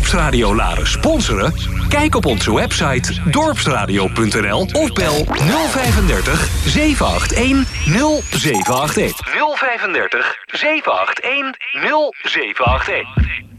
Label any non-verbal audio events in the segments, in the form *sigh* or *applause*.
Dorpsradio sponsoren? Kijk op onze website dorpsradio.nl of bel 035 781 0781. 035 781 0781.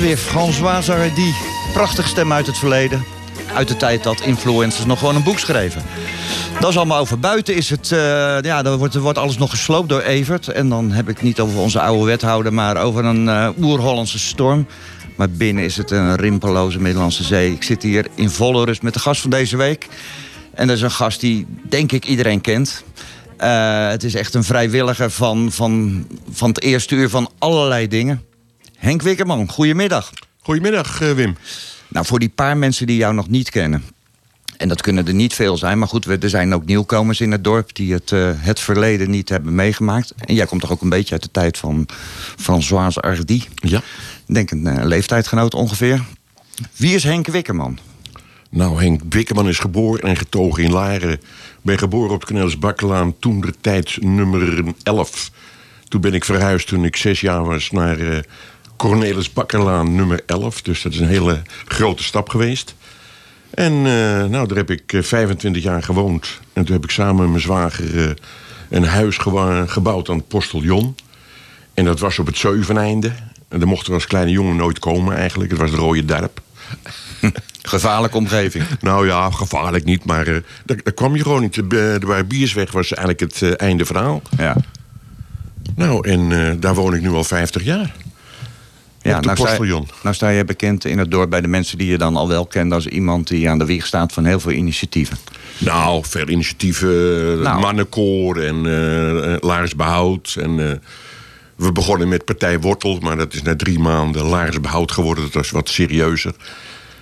Weer. Françoise Hardy. Prachtige stem uit het verleden. Uit de tijd dat influencers nog gewoon een boek schreven. Dat is allemaal over. Buiten is het, uh, ja, dan wordt, wordt alles nog gesloopt door Evert. En dan heb ik niet over onze oude wethouder, maar over een uh, oer-Hollandse storm. Maar binnen is het een rimpeloze Middellandse Zee. Ik zit hier in volle rust met de gast van deze week. En dat is een gast die, denk ik, iedereen kent. Uh, het is echt een vrijwilliger van, van, van het eerste uur van allerlei dingen. Henk Wikkerman, goedemiddag. Goedemiddag, Wim. Nou, voor die paar mensen die jou nog niet kennen. En dat kunnen er niet veel zijn. Maar goed, er zijn ook nieuwkomers in het dorp die het, uh, het verleden niet hebben meegemaakt. En jij komt toch ook een beetje uit de tijd van Françoise Hardy. Ja. Denk een uh, leeftijdsgenoot ongeveer. Wie is Henk Wikkerman? Nou, Henk Wikkerman is geboren en getogen in Laren. Ben geboren op de Cornelis Bakkelaan, toen de tijd nummer 11. Toen ben ik verhuisd toen ik zes jaar was naar uh, Cornelis Bakkerlaan nummer 11. Dus dat is een hele grote stap geweest. En uh, nou, daar heb ik 25 jaar gewoond. En toen heb ik samen met mijn zwager uh, een huis gebouwd aan het Postillon. En dat was op het Zeuveneinde. En daar mochten we als kleine jongen nooit komen eigenlijk. Het was de Rode Darp. *laughs* Gevaarlijke omgeving. nou ja, gevaarlijk niet, maar uh, daar, daar, kwam je gewoon niet. De, de waar Biersweg was eigenlijk het einde verhaal. Ja. Nou, en daar woon ik nu al 50 jaar. Ja, nou sta, je, nou sta je bekend in het dorp bij de mensen die je dan al wel kent... als iemand die aan de wieg staat van heel veel initiatieven. Nou, veel initiatieven. Nou. Mannenkoor en uh, Laars Behoud. En, uh, we begonnen met Partij Wortel, maar dat is na drie maanden Laars Behoud geworden. Dat was wat serieuzer.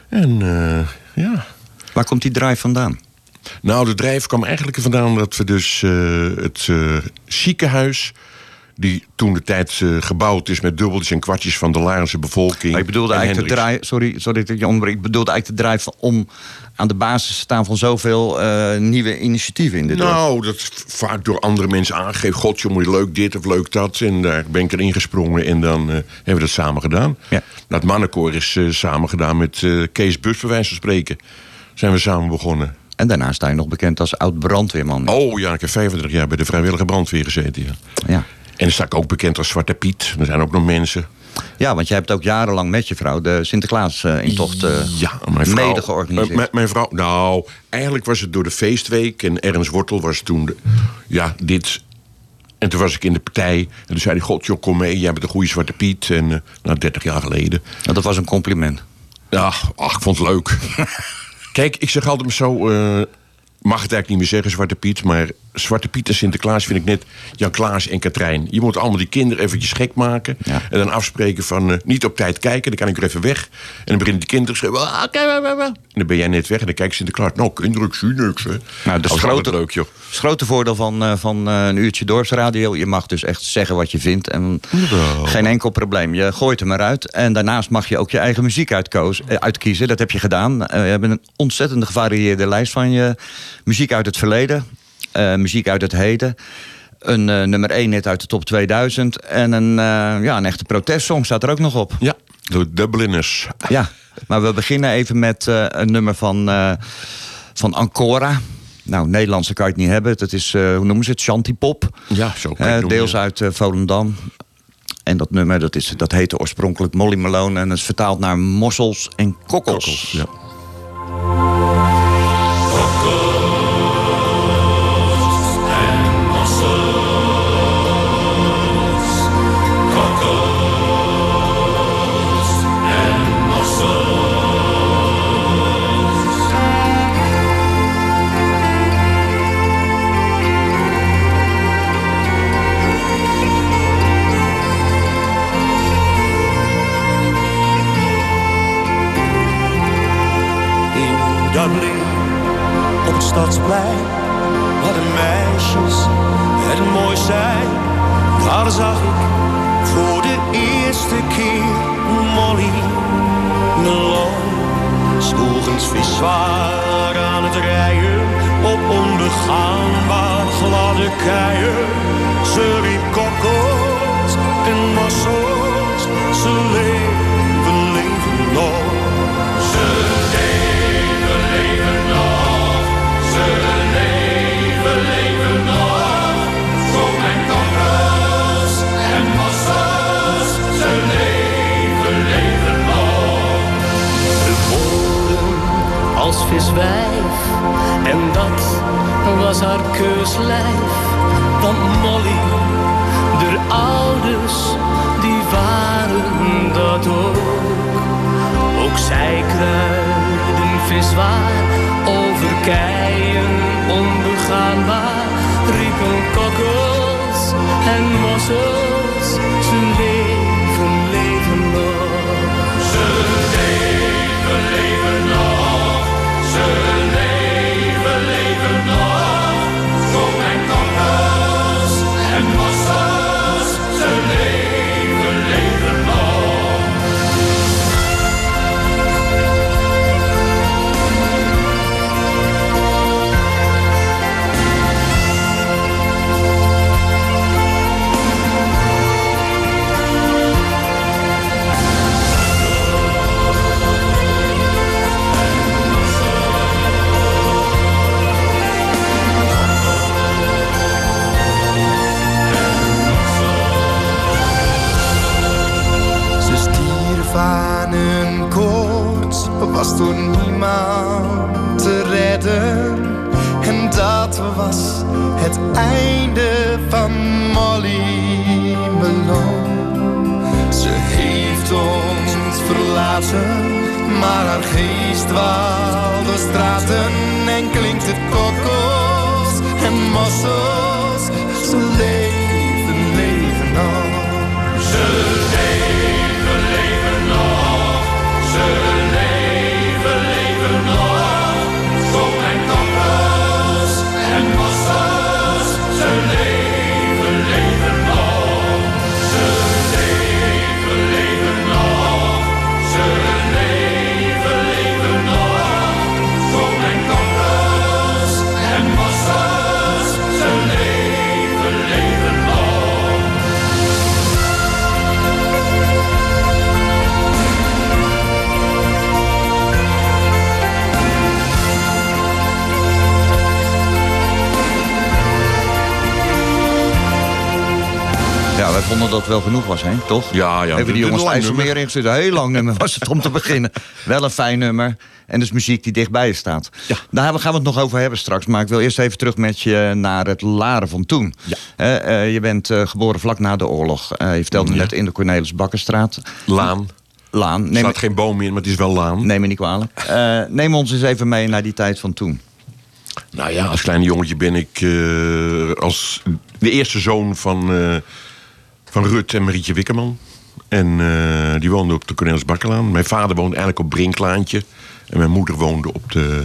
En uh, ja. Waar komt die drijf vandaan? Nou, de drijf kwam eigenlijk vandaan dat we dus het ziekenhuis die toen de tijd uh, gebouwd is met dubbeltjes en kwartjes van de Laarse bevolking. Maar ik bedoelde eigenlijk de drijf, sorry, sorry dat ik je onderbreek, ik bedoelde eigenlijk de drijf om aan de basis te staan van zoveel uh, nieuwe initiatieven in dit Nou, dorp. dat is vaak door andere mensen aangegeven. God, je leuk dit of leuk dat. En daar ben ik erin gesprongen en dan uh, hebben we dat samen gedaan. Ja. Het mannenkoor is samen gedaan met Kees Bus, bij wijze van spreken. Zijn we samen begonnen. En daarna sta je nog bekend als oud brandweerman. Oh ja, ik heb 35 jaar bij de vrijwillige brandweer gezeten. Ja. ja. En dan sta ik ook bekend als Zwarte Piet. Er zijn ook nog mensen. Ja, want jij hebt ook jarenlang met je vrouw de Sinterklaas-intocht uh, ja, mijn vrouw, mede georganiseerd. Uh, mijn vrouw, nou, eigenlijk was het door de feestweek. En Ernst Wortel was toen, de, ja, dit... En toen was ik in de partij. En toen zei hij, god joh, kom mee. Jij bent een goede Zwarte Piet. En uh, nou, 30 jaar geleden. Nou, dat was een compliment. Ja, ach, ik vond het leuk. *laughs* Kijk, ik zeg altijd zo... mag het eigenlijk niet meer zeggen, Zwarte Piet. Maar Zwarte Piet en Sinterklaas vind ik net Jan Klaas en Katrijn. Je moet allemaal die kinderen eventjes gek maken. Ja. En dan afspreken van uh, niet op tijd kijken. Dan kan ik er even weg. En dan beginnen die kinderen te schreeuwen. Ah, en dan ben jij net weg. En dan kijkt Sinterklaas. Nou, kinderen, ik zie niks. Hè. Nou, dat is grote leuk, joh. Het grote voordeel van, uh, van uh, een uurtje dorpsradio. Je mag dus echt zeggen wat je vindt. En geen enkel probleem. Je gooit hem eruit. En daarnaast mag je ook je eigen muziek uitkoos, uitkiezen. Dat heb je gedaan. we hebben een ontzettend gevarieerde lijst van je muziek uit het verleden. Uh, muziek uit het heden. Een uh, nummer 1 net uit de top 2000. En een, uh, ja, een echte protestsong staat er ook nog op. Ja, de Dubliners. Ja, maar we beginnen even met een nummer van, van Ancora. Nou, Nederlandse kan je het niet hebben. Dat is, hoe noemen ze het, Chantipop. Ja, zo kan je Deels noemen, uit Volendam. En dat nummer dat is, dat heette oorspronkelijk Molly Malone. En dat is vertaald naar mossels en kokkels. kokkels ja. Stadsplein, waar de meisjes het mooi zijn. Daar zag ik voor de eerste keer Molly Melon. Schoegens viswaar aan het rijden op onbegaanbaar gladde keien. Ze riep kokkels en mossels, ze leven, leven nog. Ze leven, leven en dat was haar keuslijf. Want Molly, de ouders, die waren dat ook. Ook zij kruiden viswaar, over keien onbegaanbaar. Riepen kokkels en mossels, ze leven, leven nog. Ze leven, leven nog. Wel genoeg was, hè? toch? Ja, ja. Even die jongens IJsselmeer ingezet. Een heel lang nummer *laughs* was het om te beginnen. Wel een fijn nummer. En dus muziek die dichtbij je staat. Ja. Daar gaan we het nog over hebben straks. Maar ik wil eerst even terug met je naar het Laren van toen. Ja. Eh, je bent eh, geboren vlak na de oorlog. Eh, je vertelde Ja. net in de Cornelis Bakkerstraat. Laan. Laan. Er Neem, staat geen boom in, maar het is wel laan. neem me niet kwalijk. *laughs* Neem ons eens even mee naar die tijd van toen. Nou ja, als klein jongetje ben ik als de eerste zoon van, van Rut en Marietje Wikkerman. En eh, die woonden op de Cornelis Bakkerlaan. Mijn vader woonde eigenlijk op Brinklaantje. En mijn moeder woonde op de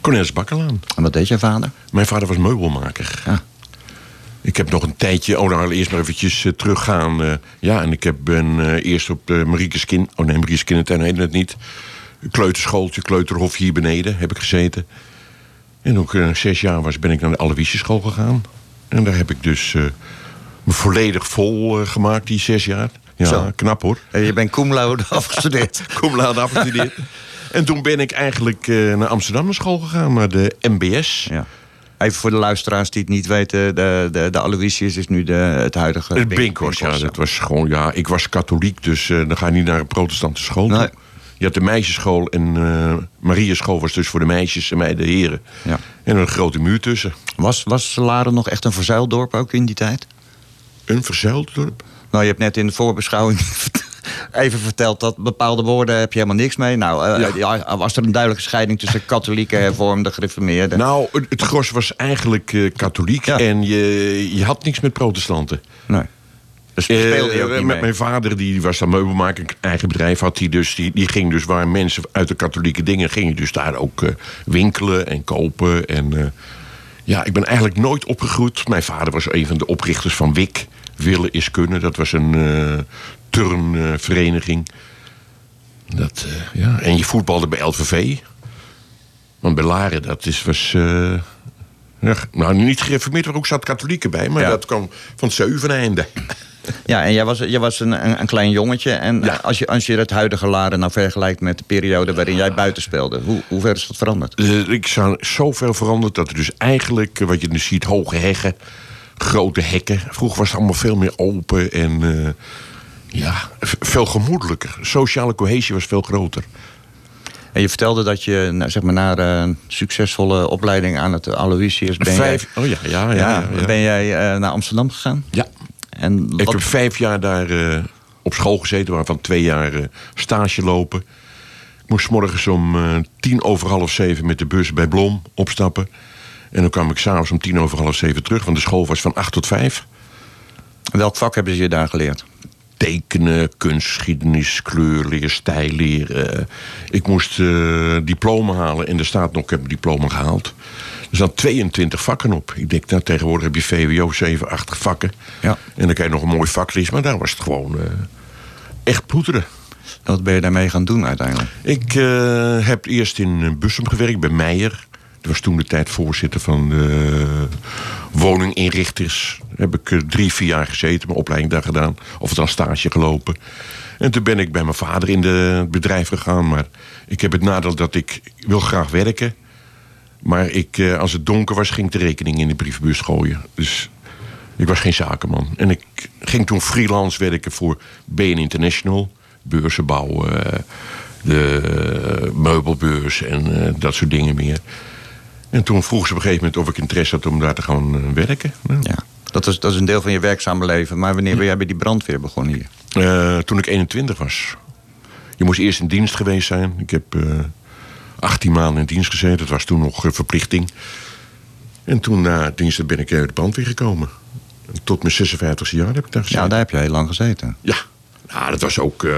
Cornelis Bakkerlaan. En wat deed je vader? Mijn vader was meubelmaker. Ja. Ik heb nog een tijdje... Oh, nou, eerst maar eventjes eh, teruggaan. eh, ja, en ik heb, ben eerst op de Mariekes Kind... Oh nee, Mariekes Kindertuin heette het niet. Kleuterschooltje, kleuterhof hier beneden heb ik gezeten. En ook zes jaar was, ben ik naar de Aloysiusschool gegaan. En daar heb ik dus volledig vol eh, gemaakt, die zes jaar. Ja, Zo. knap hoor. Eh, je bent cum *laughs* afgestudeerd. *laughs* Laat afgestudeerd. en toen ben ik eigenlijk eh, naar Amsterdam naar school gegaan, naar de MBS. ja. Even voor de luisteraars die het niet weten. De, de, de Aloysius is nu de, het huidige... Het Bink- Binkhorst, ja, dat was gewoon, ja, ik was katholiek, dus eh, dan ga je niet naar een protestante school. Nee. Je had de meisjesschool en eh Marieschool was dus voor de meisjes en mij de heren. Ja. En een grote muur tussen. Was, was Laren nog echt een verzuildorp ook in die tijd? Een verzuild dorp. Nou, je hebt net in de voorbeschouwing *laughs* even verteld dat bepaalde woorden heb je helemaal niks mee. Nou, eh, ja. was er een duidelijke scheiding tussen katholieken, hervormden, gereformeerden? Nou, het- gros was eigenlijk eh, katholiek Ja. en je, je had niks met protestanten. nee. Dus Eh, met mee? mijn vader, die was dan meubelmaker, eigen bedrijf had hij dus. Die, die ging dus waar mensen uit de katholieke dingen gingen, dus daar ook eh, winkelen en kopen. En eh, ja, ik ben eigenlijk nooit opgegroeid. Mijn vader was een van de oprichters van WIC, Willen is Kunnen. Dat was een eh turnvereniging. dat, eh, ja. En je voetbalde bij LVV. Want bij Laren, dat is, was. eh, ja, nou, niet gereformeerd, maar ook zat katholieken bij. Maar Ja. dat kwam van het Zeveneinde. Ja, en jij was, jij was een, een, klein jongetje. En Ja. als, je, als je het huidige Laren nou vergelijkt met de periode waarin jij buiten speelde, hoe, hoe ver is dat veranderd? Eh, ik zou zoveel veranderd dat er dus eigenlijk, wat je nu ziet, hoge heggen, grote hekken. Vroeger was het allemaal veel meer open en eh, ja, veel gemoedelijker. Sociale cohesie was veel groter. En je vertelde dat je nou, zeg maar, na een succesvolle opleiding aan het Aloysius ben Vijf, oh ja, ja, ja. jij, ja, ben jij eh, naar Amsterdam gegaan. Ja. En Ik heb vijf jaar daar eh, op school gezeten, waarvan twee jaar stage lopen. Ik moest morgens om tien over half zeven met de bus bij Blom opstappen. En dan kwam ik s'avonds om tien over half zeven terug, want de school was van acht tot vijf. welk vak hebben ze je daar geleerd? tekenen, kunstgeschiedenis, kleurleer, stijlleer. ik moest eh, diploma halen en er staat nog, ik heb een diploma gehaald. Er staan 22 vakken op. Ik denk, nou, tegenwoordig heb je VWO 7, 8 vakken. Ja. En dan kan je nog een mooi vak lezen, maar daar was het gewoon eh, echt ploeteren. En wat ben je daarmee gaan doen uiteindelijk? Ik eh, heb eerst in Bussum gewerkt bij Meijer. Dat was toen de tijd voorzitter van de woninginrichters. Daar heb ik eh, drie, vier jaar gezeten, mijn opleiding daar gedaan. Of al stage gelopen. En toen ben ik bij mijn vader in het bedrijf gegaan. Maar ik heb het nadeel dat ik wil graag werken. Maar ik, eh, als het donker was, ging ik de rekening in de brievenbus gooien. Dus ik was geen zakenman. En ik ging toen freelance werken voor BN International. Beurzen bouwen, eh, de meubelbeurs en dat soort dingen meer. En toen vroeg ze op een gegeven moment of ik interesse had om daar te gaan eh, werken. Nou, Ja. Dat is, dat is een deel van je werkzame leven. Maar wanneer ben jij bij die brandweer begonnen hier? Eh, toen ik 21 was. Je moest eerst in dienst geweest zijn. Ik heb eh 18 maanden in dienst gezeten. Dat was toen nog eh, verplichting. En toen na dienst ben ik uit de brandweer gekomen. Tot mijn 56e jaar heb ik daar gezeten. Ja, daar heb je heel lang gezeten. Ja, nou, dat was ook eh,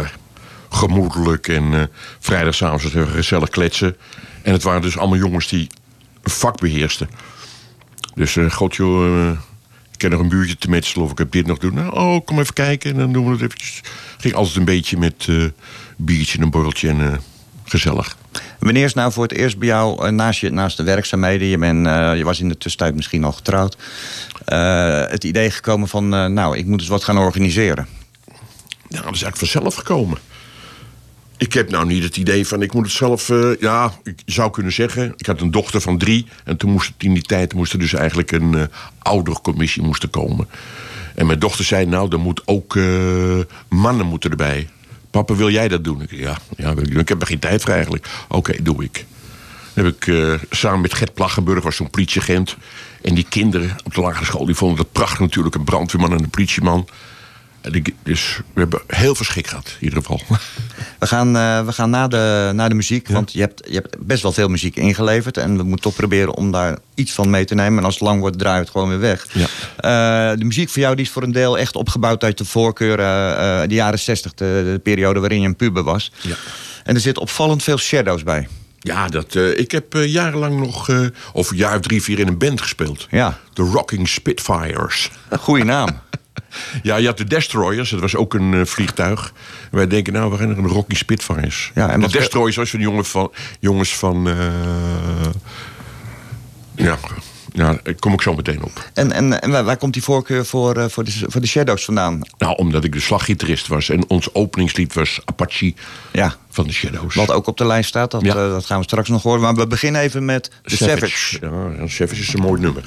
gemoedelijk. En eh vrijdagavond gezellig kletsen. En het waren dus allemaal jongens die vak beheersten. Dus eh god joh, eh, ik ken nog een buurtje te metselen of ik heb dit nog doen. Nou, oh, kom even kijken en dan doen we het eventjes. Ging altijd een beetje met eh biertje en een borreltje en gezellig. Wanneer is nou voor het eerst bij jou, naast, je, naast de werkzaamheden... Je, bent, je was in de tussentijd misschien al getrouwd... het idee gekomen van, nou, ik moet eens wat gaan organiseren. Ja, dat is eigenlijk vanzelf gekomen. Ik heb nou niet het idee van, ik moet het zelf... eh, ja, ik zou kunnen zeggen, ik had een dochter van drie... en toen moest in die tijd moest er dus eigenlijk een eh oudercommissie moest er komen. En mijn dochter zei, nou, er moet ook eh, mannen moeten erbij. Papa, wil jij dat doen? Ik, ja, ja, wil ik doen. Ik heb er geen tijd voor eigenlijk. Oké, doe ik. Dan heb ik samen met Gert Plaggenburg, was zo'n politieagent... en die kinderen op de lagere school, die vonden dat prachtig natuurlijk... een brandweerman en een politieman... Dus we hebben heel veel schik gehad, in ieder geval. We gaan, eh, we gaan na, de, na de muziek, want je hebt, je hebt best wel veel muziek ingeleverd... en we moeten toch proberen om daar iets van mee te nemen. En als het lang wordt, draai je het gewoon weer weg. Ja. Eh, de muziek voor jou die is voor een deel echt opgebouwd uit de voorkeur... eh, de jaren 60, de, de periode waarin je een puber was. Ja. En er zit opvallend veel shadows bij. Ja, dat, ik heb jarenlang nog, of een jaar of drie, vier in een band gespeeld. Ja. De Rocking Spitfires. Goeie naam. *laughs* *laughs* Ja, je had de Destroyers, dat was ook een eh, vliegtuig. En wij denken, nou, we gaan naar een Rocking Spitfires. Ja, en de Destroyers was van jongen van, jongens van... eh, ja, ja, daar kom ik zo meteen op. En, en, en waar, komt die voorkeur voor, eh, voor, de, voor de shadows vandaan? Nou, omdat ik de slaggitarist was. En ons openingslied was Apache Ja. van de Shadows. Wat ook op de lijst staat, dat, Ja. dat gaan we straks nog horen. Maar we beginnen even met The Savage. Ja, ja, Savage is een mooi nummer.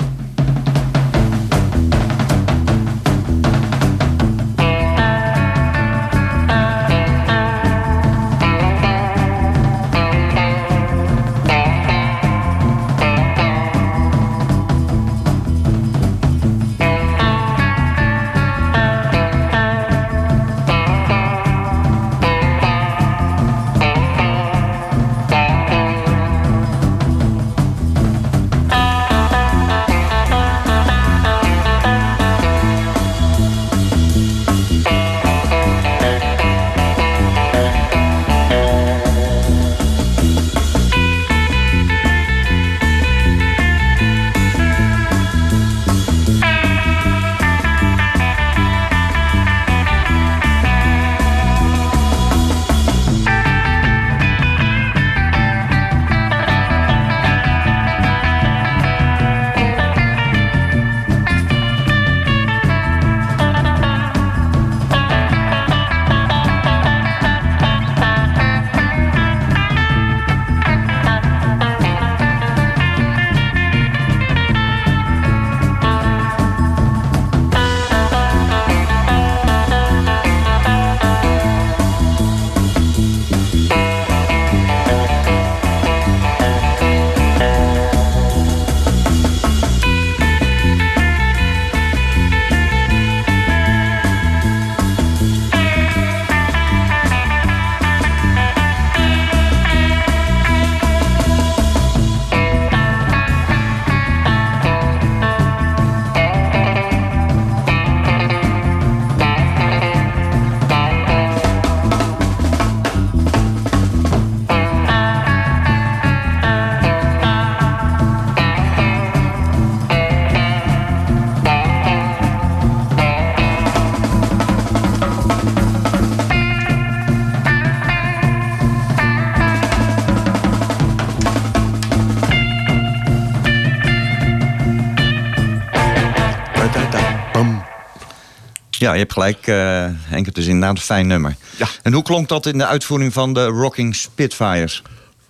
Ja, je hebt gelijk, uh, Henk. Het is inderdaad een fijn nummer. Ja. En hoe klonk dat in de uitvoering van de Rocking Spitfires?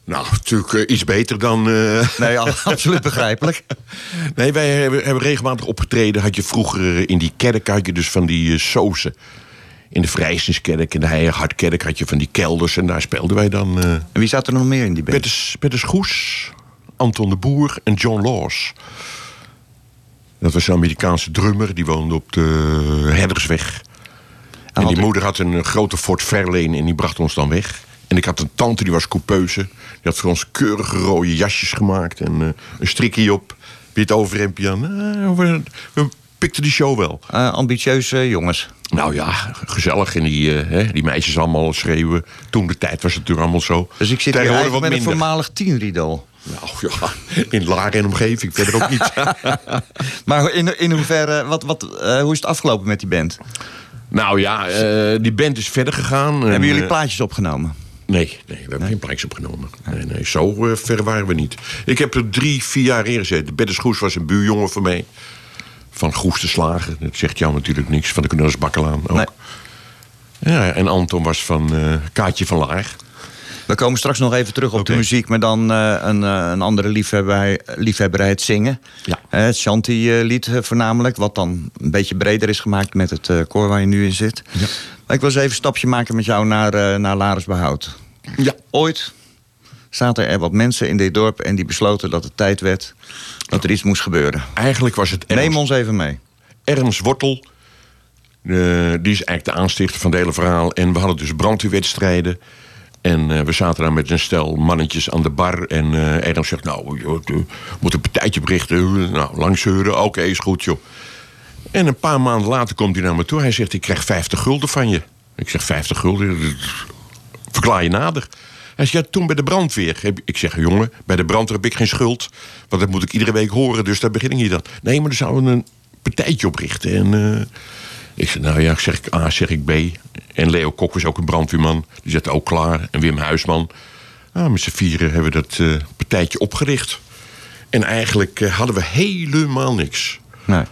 Nou, natuurlijk uh, iets beter dan... Uh... *laughs* Nee, absoluut begrijpelijk. *laughs* nee, wij hebben, hebben, regelmatig opgetreden. Had je vroeger in die kerk had je dus van die uh, sozen. In de Vrijsenskerk, in de Heijerhartkerk had je van die kelders. En daar speelden wij dan... En wie zat er nog meer in die band? Petters, Petters Goes, Anton de Boer en John Laws. Dat was een Amerikaanse drummer. Die woonde op de Herdersweg. En die moeder had een grote Ford Fairlane en die bracht ons dan weg. En ik had een tante, die was coupeuse. Die had voor ons keurige rode jasjes gemaakt. En uh, een strikje op, wit overhemdje aan. Uh, we, we pikten die show wel. Uh, ambitieuze jongens. Nou ja, gezellig. En die, hè, die meisjes allemaal schreeuwen. Toen de tijd was het natuurlijk allemaal zo. Dus ik zit hier eigenlijk met minder. een voormalig tienriedel. Nou ja, in Laren en omgeving, verder ook niet. *laughs* maar in, in hoeverre, wat, wat, hoe is het afgelopen met die band? Nou ja, die band is verder gegaan. Hebben en, jullie plaatjes opgenomen? Nee, nee, we hebben nee? geen plaatjes opgenomen. Nee, nee, zo uh, ver waren we niet. Ik heb er drie, vier jaar in gezeten. Bettes Goes was een buurjongen van mij. Van Goes te Slagen. Dat zegt jou natuurlijk niks. Van de Cornelis Bakkelaan ook. Nee. Ja, en Anton was van Kaatje van Laag. We komen straks nog even terug op okay. de muziek, maar dan uh, een, uh, een andere liefhebberij, liefhebberij het zingen. Ja. Uh, het Shanti-lied voornamelijk, wat dan een beetje breder is gemaakt met het koor waar je nu in zit. Ja. Maar ik wil eens even een stapje maken met jou naar, naar Larisbehoud. Ja. Ooit zaten er wat mensen in dit dorp en die besloten dat het tijd werd dat er iets moest gebeuren. Eigenlijk was het Ernst, Neem ons even mee. Ernst Wortel, die is eigenlijk de aanstichter van het hele verhaal. En we hadden dus brandweerwedstrijden. En uh, we zaten daar met een stel mannetjes aan de bar. En uh, zegt, nou, joh, we moeten een partijtje berichten. Nou, langzeuren, oké, is goed, joh. En een paar maanden later komt hij naar me toe. Hij zegt, ik krijg 50 gulden van je. Ik zeg, 50 gulden? Verklaar je nader. Hij zegt, ja, toen bij de brandweer. Ik zeg, jongen, bij de brandweer heb ik geen schuld. Want dat moet ik iedere week horen, dus daar begin ik niet aan. Nee, maar dan zouden we een partijtje oprichten. En... Uh, ik zeg, nou ja, zeg ik A, zeg ik B. En Leo Kok was ook een brandweerman. Die zette ook klaar. En Wim Huisman. Nou, met z'n vieren hebben we dat uh, partijtje opgericht. En eigenlijk uh, hadden we helemaal niks. Nee.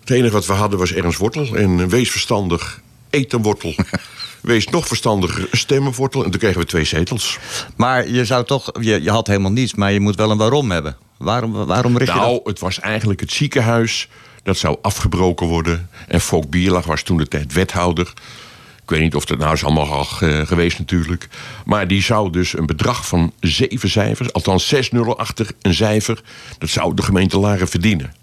Het enige wat we hadden was Ernst Wortel. En wees verstandig, eet een wortel. *laughs* wees nog verstandiger, stem een wortel. En toen kregen we twee zetels. Maar je zou toch, je, je had helemaal niets, maar je moet wel een waarom hebben. Waarom, waarom richt nou, je dat? het was eigenlijk het ziekenhuis dat zou afgebroken worden. En Fok Bierlag was toen de tijd wethouder. Ik weet niet of dat nou is allemaal al geweest natuurlijk. Maar die zou dus een bedrag van zeven cijfers... althans zes nullen achter een cijfer... dat zou de gemeente Laren verdienen.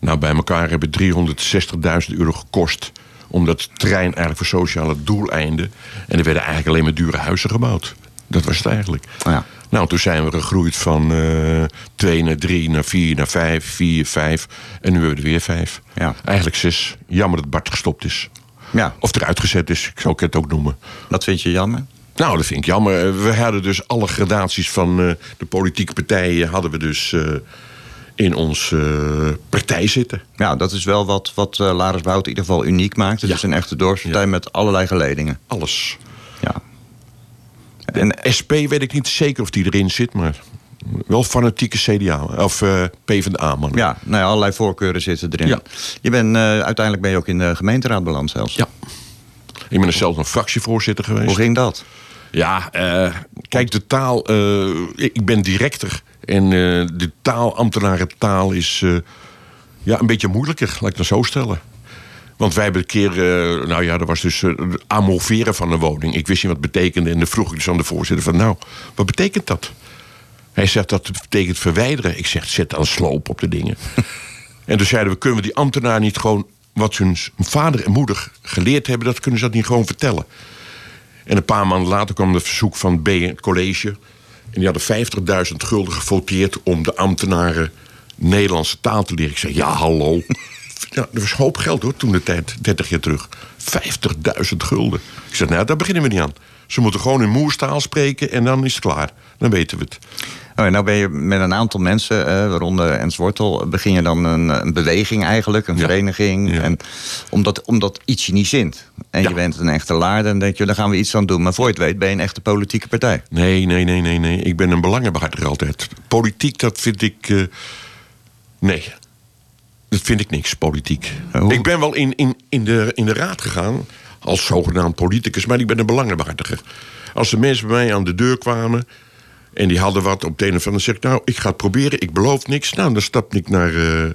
Nou, bij elkaar hebben 360.000 euro gekost... om dat terrein eigenlijk voor sociale doeleinden... en er werden eigenlijk alleen maar dure huizen gebouwd. Dat was het eigenlijk. Ja. Nou, toen zijn we gegroeid van uh, 2 naar 3 naar 4 naar 5, 4, 5. En nu hebben we er weer 5. Ja. Eigenlijk 6. Jammer dat Bart gestopt is. Ja. Of eruit gezet is, ik zou het ook noemen. Dat vind je jammer? Nou, dat vind ik jammer. We hadden dus alle gradaties van uh, de politieke partijen... hadden we dus uh, in onze uh, partij zitten. Ja, dat is wel wat, wat uh, Larisbout in ieder geval uniek maakt. Het Ja. is een echte dorpspartij Ja. met allerlei geledingen. Alles. Ja. En SP weet ik niet zeker of die erin zit, maar wel fanatieke CDA of eh PvdA man. Ja, nou ja, allerlei voorkeuren zitten erin. Ja. Je bent, eh, uiteindelijk ben je ook in de gemeenteraad beland zelfs. Ja. Ik ben er zelfs nog fractievoorzitter geweest. Hoe ging dat? Ja, eh, kijk, de taal. ik ben directer. En de taal, ambtenarentaal, is ja, een beetje moeilijker, laat ik het zo stellen. Want wij hebben een keer, eh, nou ja, dat was dus eh, het amoveren van een woning. Ik wist niet wat het betekende. En dan vroeg ik dus aan de voorzitter van, nou, wat betekent dat? Hij zegt, dat betekent verwijderen. Ik zeg, zet dan sloop op de dingen. *laughs* en toen zeiden we, kunnen we die ambtenaar niet gewoon... wat hun vader en moeder geleerd hebben... dat kunnen ze dat niet gewoon vertellen. En een paar maanden later kwam het verzoek van B, het college. En die hadden 50.000 gulden gevoteerd om de ambtenaren Nederlandse taal te leren. Ik zei, ja, hallo. *laughs* Ja, dat was hoop geld hoor, toen de tijd, 30 jaar terug. 50.000 gulden. Ik zei, nou, daar beginnen we niet aan. Ze moeten gewoon in moerstaal spreken en dan is het klaar. Dan weten we het. Oh, en nou ben je met een aantal mensen, eh, waaronder Ens Wortel, begin je dan een, een beweging eigenlijk, een Ja. vereniging. Ja. En omdat, omdat iets je niet zint. En Ja. je bent een echte laarder, dan denk je, daar gaan we iets aan doen. Maar voor je het weet ben je een echte politieke partij. Nee, nee, nee, nee, nee. Ik ben een belangenbehartiger altijd. Politiek, dat vind ik... eh, nee. Dat vind ik niks, politiek. Ik ben wel in, in, in, de, in de raad gegaan als zogenaamd politicus, maar ik ben een belangenbehartiger. Als de mensen bij mij aan de deur kwamen en die hadden wat op de een of andere, zeg ik, nou, ik ga het proberen, ik beloof niks. Nou, dan stap ik naar eh,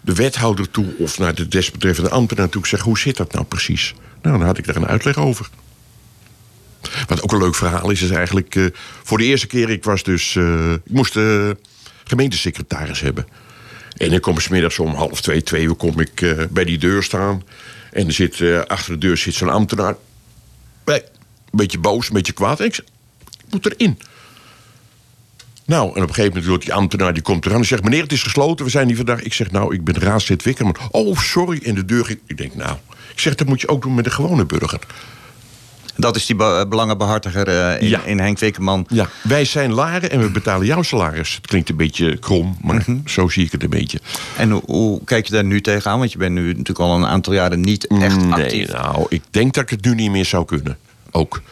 de wethouder toe of naar de desbetreffende ambtenaar toe. Ik zeg, hoe zit dat nou precies? Nou, dan had ik daar een uitleg over. Wat ook een leuk verhaal is, is eigenlijk... eh, voor de eerste keer, ik was dus... eh, ik moest uh, gemeentesecretaris hebben. En kom ik 's middags om half twee, twee uur... kom ik eh, bij die deur staan. En er zit, eh, achter de deur zit zo'n ambtenaar. Een beetje boos, een beetje kwaad. En ik zeg, ik moet erin. Nou, en op een gegeven moment wordt die ambtenaar die komt eraan en zegt... meneer, het is gesloten, we zijn hier vandaag. Ik zeg, nou, ik ben raadslid Wickerman. Oh, sorry, en de deur ging... Ik denk, nou... Ik zeg, dat moet je ook doen met de gewone burger. Dat is die be- belangenbehartiger eh, in, Ja. in Henk Wikkerman. Ja, wij zijn laren en we betalen jouw salaris. Het klinkt een beetje krom, maar Mhm. zo zie ik het een beetje. En hoe, hoe kijk je daar nu tegenaan? Want je bent nu natuurlijk al een aantal jaren niet echt nee, actief. nou, ik denk dat ik het nu niet meer zou kunnen. Ook.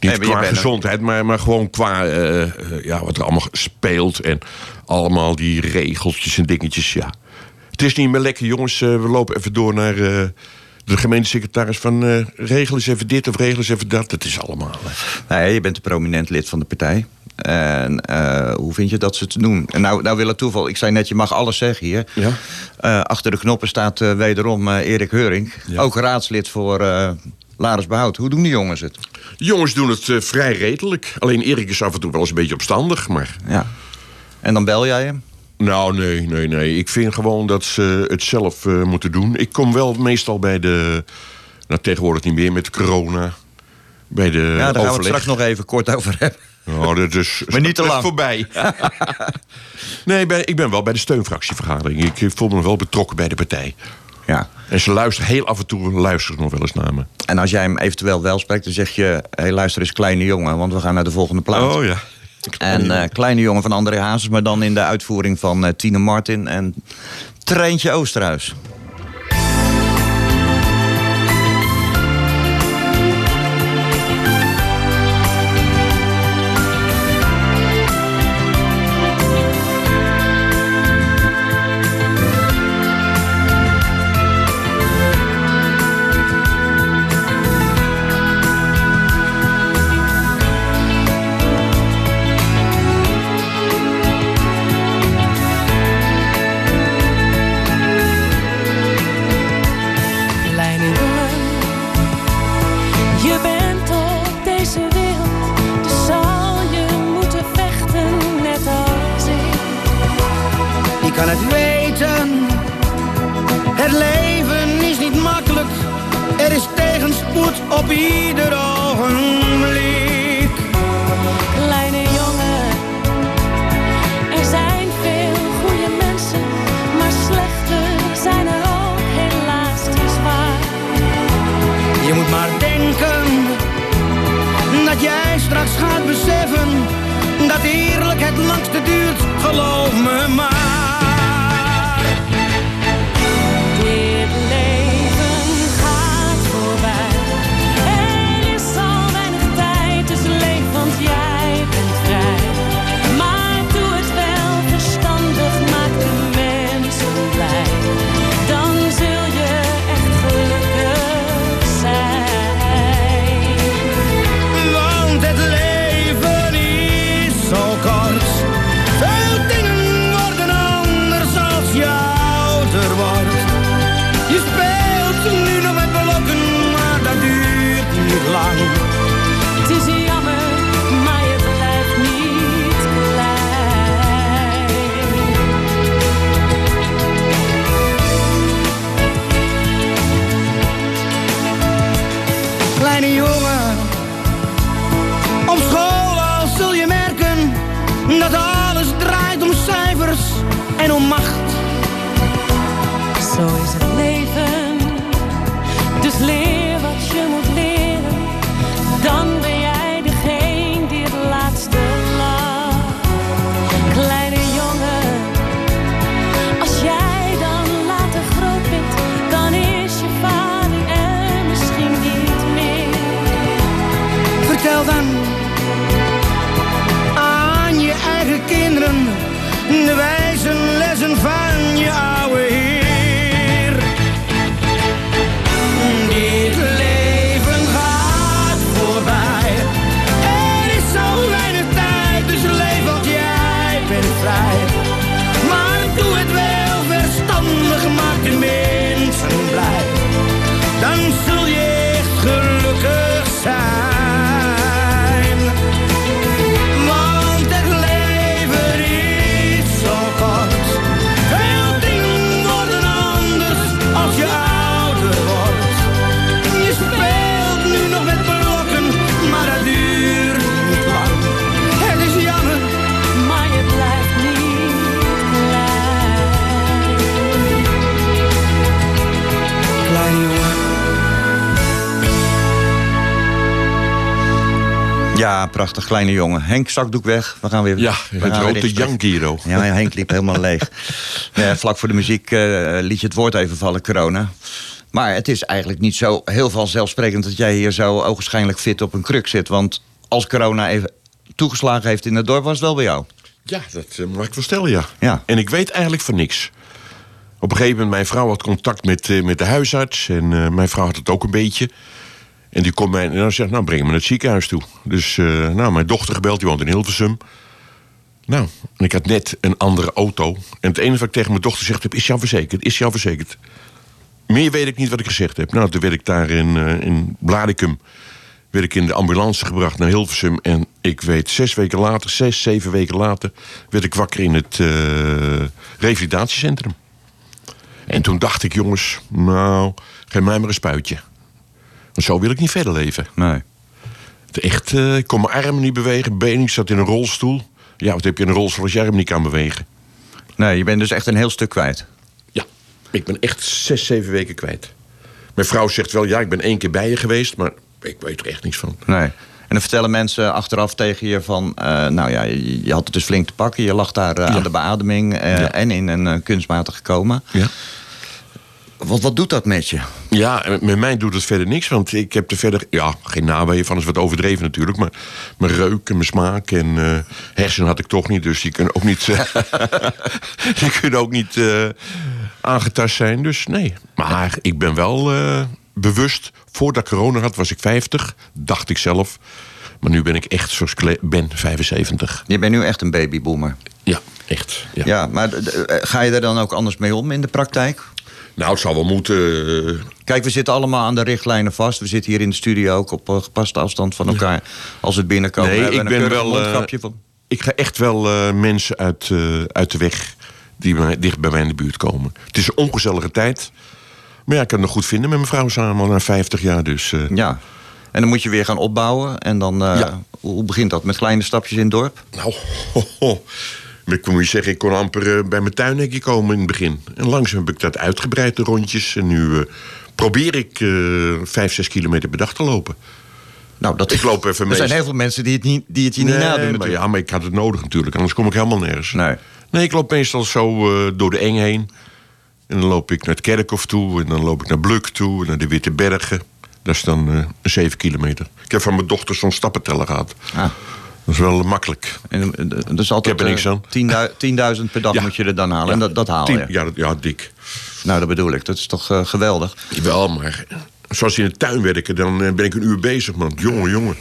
Niet Nee, qua gezondheid, maar, maar gewoon qua eh, eh, ja, wat er allemaal speelt. En allemaal die regeltjes en dingetjes, ja. Het is niet meer lekker, jongens. eh, we lopen even door naar eh, de gemeentesecretaris van... eh, regel eens even dit of regel eens even dat. Dat is allemaal... Nee, je bent een prominent lid van de partij. En eh, hoe vind je dat ze het doen? En nou, nou wil het toeval. Ik zei net, je mag alles zeggen hier. Ja. Eh, achter de knoppen staat wederom Erik Heuring. Ja. Ook raadslid voor Laris Behoud. Hoe doen die jongens het? De jongens doen het vrij redelijk. Alleen Erik is af en toe wel eens een beetje opstandig, maar... Ja. En dan bel jij hem? Nou, nee, nee, nee. Ik vind gewoon dat ze het zelf eh, moeten doen. Ik kom wel meestal bij de... Nou, tegenwoordig niet meer met corona. Bij de Ja, daar gaan we het overleg. straks nog even kort over hebben. Oh, dat is, *laughs* Maar niet te lang. voorbij. *laughs* nee, bij- ik ben wel bij de steunfractievergadering. Ik voel me wel betrokken bij de partij. Ja. En ze luisteren heel af en toe luisteren ze nog wel eens naar me. En als jij hem eventueel wel spreekt, dan zeg je... hé, hey, luister eens, kleine jongen, want we gaan naar de volgende plaats. Oh ja. En eh, kleine jongen van André Hazes, maar dan in de uitvoering van eh, Tine Martin en Treintje Oosterhuis. Kleine jongen. Henk, zakdoek weg. We gaan weer... Ja, we het. Jankiro. Ja, Henk liep helemaal leeg. *laughs* Ja, vlak voor de muziek eh, liet je het woord even vallen, corona. Maar het is eigenlijk niet zo heel vanzelfsprekend... dat jij hier zo ogenschijnlijk fit op een kruk zit. Want als corona even toegeslagen heeft in het dorp... was het wel bij jou. Ja, dat eh, mag ik wel stellen, ja. Ja. En ik weet eigenlijk van niks. Op een gegeven moment, mijn vrouw had contact met, eh, met de huisarts. En mijn vrouw had het ook een beetje. En die komt mij en dan zegt, nou, breng me naar het ziekenhuis toe. Dus, eh, nou, mijn dochter gebeld, die woont in Hilversum. Nou, en ik had net een andere auto. En het enige wat ik tegen mijn dochter gezegd heb, is jou verzekerd? Is jou verzekerd? Meer weet ik niet wat ik gezegd heb. Nou, toen werd ik daar in, eh, in Bladicum werd ik in de ambulance gebracht naar Hilversum. En ik weet, zes weken later, zes, zeven weken later... werd ik wakker in het eh, revalidatiecentrum. En toen dacht ik, jongens, nou, geef mij maar een spuitje. Want zo wil ik niet verder leven. Nee. Het Echt, eh, ik kon mijn armen niet bewegen, benen, ik zat in een rolstoel. Ja, wat heb je in een rolstoel als je arm niet kan bewegen? Nee, je bent dus echt een heel stuk kwijt. Ja, ik ben echt zes, zeven weken kwijt. Mijn vrouw zegt wel, ja, ik ben één keer bij je geweest... maar ik weet er echt niks van. Nee. En dan vertellen mensen achteraf tegen je van... eh, nou ja, je, je had het dus flink te pakken. Je lag daar eh, Ja. aan de beademing Ja. en in een kunstmatige coma. Ja. Wat, wat doet dat met je? Ja, met mij doet het verder niks, want ik heb er verder... Ja, geen naweeën van, is wat overdreven natuurlijk... maar mijn reuk en mijn smaak en eh hersenen had ik toch niet... dus die kunnen ook niet, eh, *laughs* die kunnen ook niet eh, aangetast zijn, dus nee. Maar ik ben wel bewust... voordat ik corona had, was ik 50, dacht ik zelf... maar nu ben ik echt zoals ik ben, 75. Je bent nu echt een babyboomer. Ja, echt. Ja. Ja, maar ga je er dan ook anders mee om in de praktijk? Nou, het zal wel moeten... eh, Kijk, we zitten allemaal aan de richtlijnen vast. We zitten hier in de studio ook op eh, gepaste afstand van elkaar. Als het binnenkomen, Nee, we ik een ben wel, eh, mondkapje van. Ik ga echt wel eh, mensen uit, eh, uit de weg die bij- dicht bij mij in de buurt komen. Het is een ongezellige tijd. Maar ja, ik kan het nog goed vinden met mijn vrouw samen al na 50 jaar. Dus eh, Ja. En dan moet je weer gaan opbouwen. En dan, eh, Ja. hoe begint dat? Met kleine stapjes in het dorp? nou, *laughs* ho, ho. Ik moet je zeggen, ik kon amper eh, bij mijn tuinhekje komen in het begin. En langzaam heb ik dat uitgebreid, de rondjes. En nu eh, probeer ik eh 5, 6 kilometer per dag te lopen. Nou, dat Ik loop even Er mee. zijn heel veel mensen die het, niet, die het je niet nadoen maar natuurlijk. ja, maar ik had het nodig natuurlijk, anders kom ik helemaal nergens. Nee. Nee, ik loop meestal zo door de eng heen. En dan loop ik naar het Kerkhof toe. En dan loop ik naar Bluk toe. En naar de Witte Bergen. Dat is dan 7 kilometer. Ik heb van mijn dochter zo'n stappenteller gehad. Ah. Dat is wel makkelijk. En, is altijd Ik heb er niks eh, aan. 10.000 10.000 per dag Ja. moet je er dan halen. En dat, dat haal je. Ja, dat- ja, dik. Nou, dat bedoel ik. Dat is toch eh, geweldig. Wel, maar zoals in de tuin werken, dan ben ik een uur bezig, man. Jongen, jongen.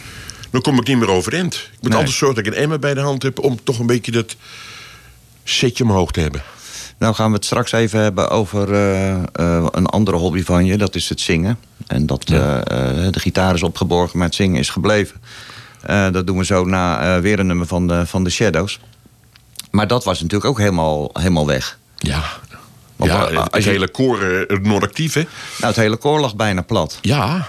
Dan kom ik niet meer overeind. Ik moet Nee. altijd zorgen dat ik een emmer bij de hand heb... om toch een beetje dat setje omhoog te hebben. Nou gaan we het straks even hebben over een andere hobby van je. Dat is het zingen. En dat de gitaar is opgeborgen, maar het zingen is gebleven. Eh, dat doen we zo na eh, weer een nummer van de, van de Shadows. Maar dat was natuurlijk ook helemaal, helemaal weg. Ja. Want, ja, eh, het, als je- hele koor non-actief, hè? Nou, het hele koor lag bijna plat. Ja.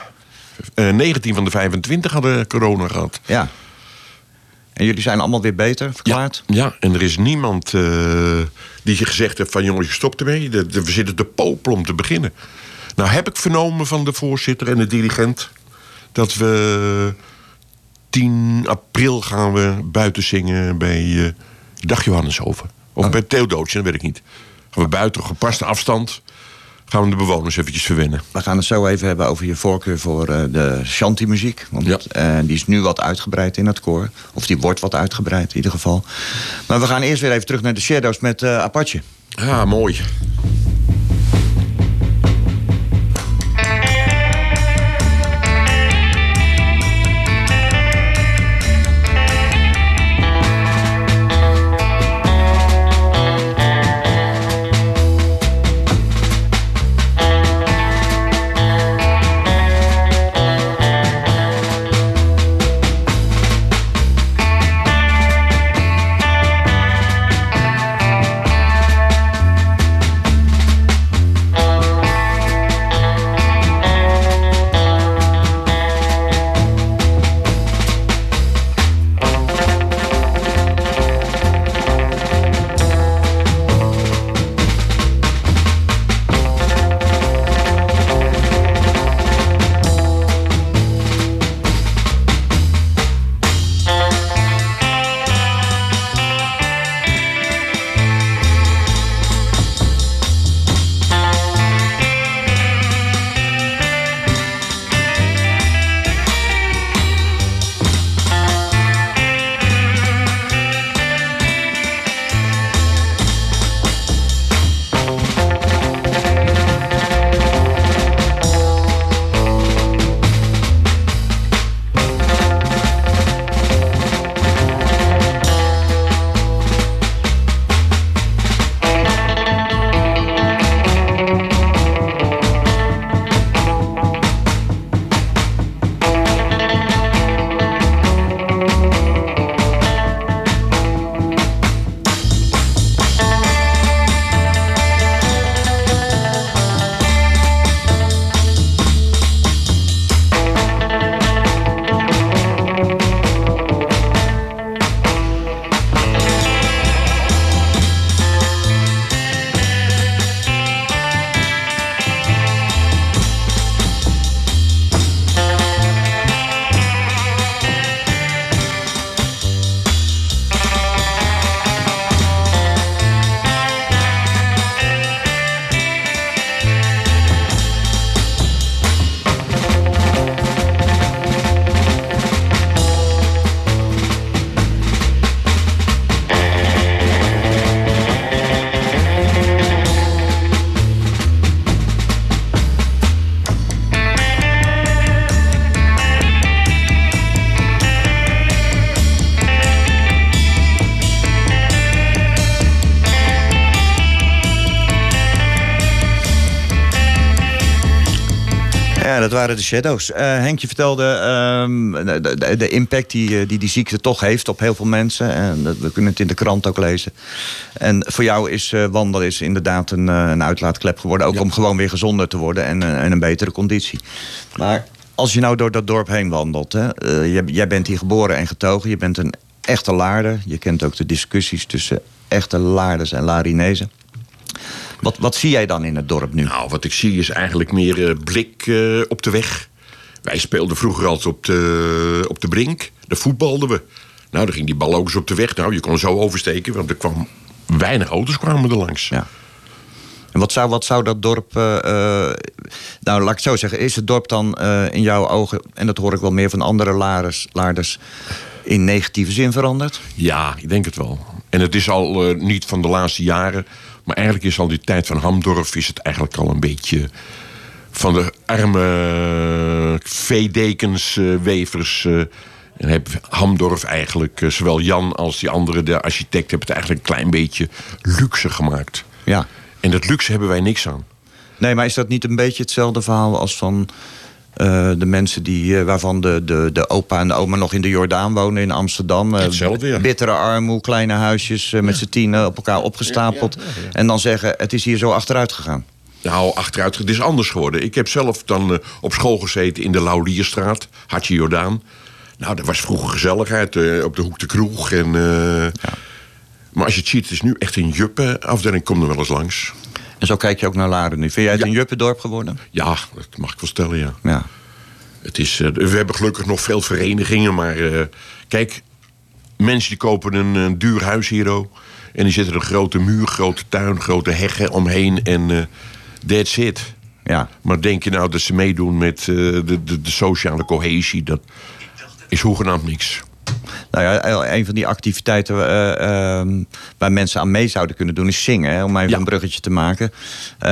Eh 19 van de 25 hadden corona gehad. Ja. En jullie zijn allemaal weer beter verklaard? Ja, en er is niemand die gezegd heeft van... jongens, je stopt ermee. We zitten te popelen om te beginnen. Nou heb ik vernomen van de voorzitter en de dirigent... dat we 10 april gaan we buiten zingen bij eh Dag Johanneshoven. Of bij Theodootje, dat weet ik niet. Gaan we buiten, op gepaste afstand... gaan we de bewoners eventjes verwennen. We gaan het zo even hebben over je voorkeur voor eh, de shanty-muziek. Want Ja. eh, die is nu wat uitgebreid in het koor. Of die wordt wat uitgebreid in ieder geval. Maar we gaan eerst weer even terug naar de Shadows met Apache. Ah, mooi. Dat waren de Shadows. Eh Henk, je vertelde ehm, de, de, de impact die, eh, die die ziekte toch heeft op heel veel mensen. En dat, we kunnen het in de krant ook lezen. En voor jou is eh, wandelen is inderdaad een, een uitlaatklep geworden. Ook om gewoon weer gezonder te worden en, en een betere conditie. Maar als je nou door dat dorp heen wandelt. Hè, jij, jij bent hier geboren en getogen. Je bent een echte laarder. Je kent ook de discussies tussen echte laarders en larinezen. Wat, wat zie jij dan in het dorp nu? Nou, wat ik zie is eigenlijk meer eh, blik eh, op de weg. Wij speelden vroeger altijd op de, op de brink. Daar voetbalden we. Nou, dan ging die bal ook eens op de weg. Nou, je kon zo oversteken, want er kwam weinig auto's kwamen er langs. Ja. En wat zou, wat zou dat dorp. eh, nou, laat ik het zo zeggen. Is het dorp dan in jouw ogen. en dat hoor ik wel meer van andere laarders. laarders in negatieve zin veranderd? Ja, ik denk het wel. En het is al niet van de laatste jaren. Maar eigenlijk is al die tijd van Hamdorf... is het eigenlijk al een beetje van de arme veedekens, eh, wevers... eh, en heb Hamdorf eigenlijk, eh, zowel Jan als die andere, de architect... hebben het eigenlijk een klein beetje luxe gemaakt. Ja. En dat luxe hebben wij niks aan. Nee, maar is dat niet een beetje hetzelfde verhaal als van. Eh, de mensen die, eh, waarvan de, de, de opa en de oma nog in de Jordaan wonen in Amsterdam. Ja. Bittere armoe, kleine huisjes met z'n tienen op elkaar opgestapeld. En dan zeggen, het is hier zo achteruit gegaan. Nou, achteruit, het is anders geworden. Ik heb zelf dan op school gezeten in de Laulierstraat, Hartje Jordaan. Nou, dat was vroeger gezelligheid op de hoek de kroeg. En, Maar als je het ziet, het is nu echt een juppe-afdeling. Kom er wel eens langs. En zo kijk je ook naar Laren nu. Vind jij het Ja. een juppendorp geworden? Ja, dat mag ik wel stellen, ja. Ja. Het is, eh, we hebben gelukkig nog veel verenigingen, maar eh, kijk, mensen die kopen een, een duur huis hier. oh, En die zetten een grote muur, grote tuin, grote heggen omheen en eh that's it. ja. Maar denk je nou dat ze meedoen met de, de, de sociale cohesie? Dat is hoegenaamd niks. Nou ja, een van die activiteiten eh, ehm, waar mensen aan mee zouden kunnen doen is zingen. Hè, om even Ja. een bruggetje te maken. Eh,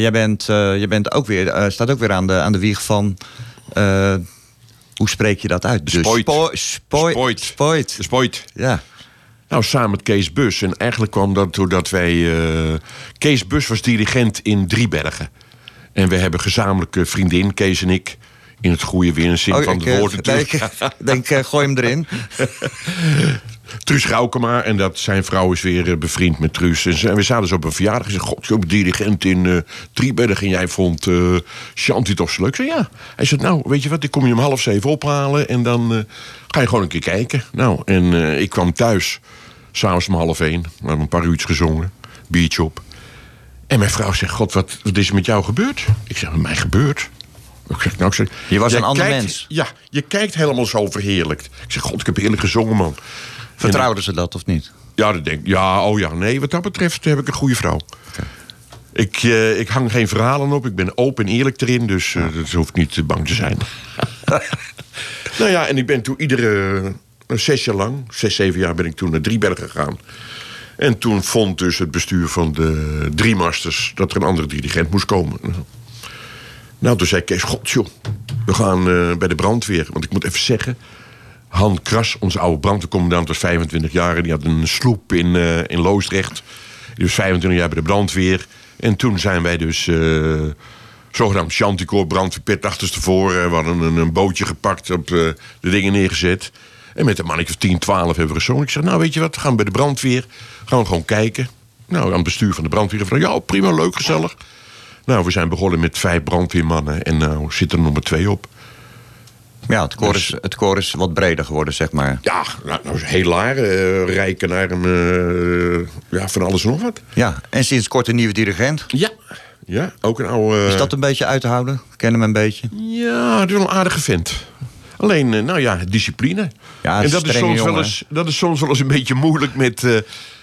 jij bent, jij bent ook weer, staat ook weer aan de, aan de wieg van. hoe spreek je dat uit? Spoit. spo- spoit. Spoit. Spoit. Ja. Nou, samen met Kees Bus. En eigenlijk kwam dat doordat wij... Kees Bus was dirigent in Driebergen. En we hebben gezamenlijke vriendin, Kees en ik... in het goede weer zin Oh, van ik, de eh, woorden. denk, *laughs* denk eh, gooi hem erin. *laughs* Truus Gaukema. En dat zijn vrouw is weer eh, bevriend met Truus. En ze- we zaten zo op een verjaardag. En zei, god, je bent dirigent in eh Driebergen. En jij vond eh Shanti toch zo leuk? Ik zei, ja. Hij zei, nou, weet je wat, ik kom je om half zeven ophalen. En dan eh, ga je gewoon een keer kijken. Nou, en eh, ik kwam thuis. S'avonds om half één. We hebben een paar uurtjes gezongen. Biertje op. En mijn vrouw zegt, god, wat, wat is er met jou gebeurd? Ik zeg, met mij gebeurd? Ik zeg, nou, ik zeg, Je was een ander kijkt- mens. Ja, je kijkt helemaal zo verheerlijkt. Ik zeg, god, ik heb heerlijk gezongen, man. Vertrouwden ze dat of niet? Ja, dat denk ik. Ja, oh ja, nee, wat dat betreft heb ik een goede vrouw. Ik, eh, ik hang geen verhalen op. Ik ben open en eerlijk erin, dus eh dat hoeft niet bang te zijn. *laughs* nou ja, en ik ben toen iedere zes jaar lang, zes, zeven jaar, ben ik toen naar Driebergen gegaan. En toen vond dus het bestuur van de Driemasters dat er een andere dirigent moest komen. Nou, toen zei Kees, god joh, we gaan eh, bij de brandweer. Want ik moet even zeggen, Han Kras, onze oude brandweercommandant, was 25 jaar. En die had een sloep in, eh, in Loosdrecht. Die was 25 jaar bij de brandweer. En toen zijn wij dus eh zogenaamd Chanticoor brandweerpet achterstevoren. We hadden een, een bootje gepakt, op de dingen neergezet. En met een mannetje of 10, 12 hebben we gezongen. Ik zeg, nou weet je wat, we gaan bij de brandweer. Gaan we gewoon kijken. Nou, aan het bestuur van de brandweer. Van, ja, prima, leuk, gezellig. Nou, we zijn begonnen met vijf brandweermannen. En nou zit er nummer twee op. Ja, het koor, Dus- is, het koor is wat breder geworden, zeg maar. Ja, nou, nou is heel laar. eh rijken naar een... eh, ja, van alles en nog wat. Ja, en sinds kort een nieuwe dirigent. Ja. Ja, ook een oude... Is dat een beetje uit te houden? Ken hem een beetje? Ja, het is wel een aardige vent. Alleen, eh, nou ja, discipline. Ja, en dat is, soms wel eens, dat is soms wel eens een beetje moeilijk met... eh,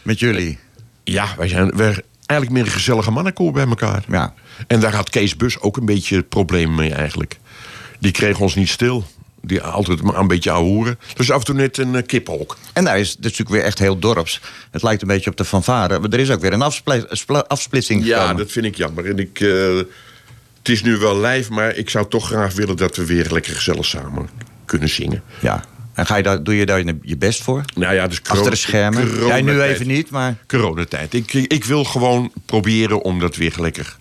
Met jullie? ja, wij zijn wij eigenlijk meer een gezellige mannenkoor bij elkaar. Ja. En daar had Kees Bus ook een beetje het probleem mee eigenlijk. Die kreeg ons niet stil. Die altijd maar een beetje ouwehoeren. Dus af en toe net een uh. En daar is het natuurlijk weer echt heel dorps. Het lijkt een beetje op de fanfare. Maar er is ook weer een afspli- afsplitsing Ja, gekomen. dat vind ik jammer. En ik, eh, het is nu wel live, maar ik zou toch graag willen dat we weer lekker gezellig samen kunnen zingen. Ja. En ga je daar, doe je daar je best voor? Nou ja, dus Achter de schermen? Jij nu even niet, maar... Coronatijd. Ik, ik wil gewoon proberen om dat weer lekker.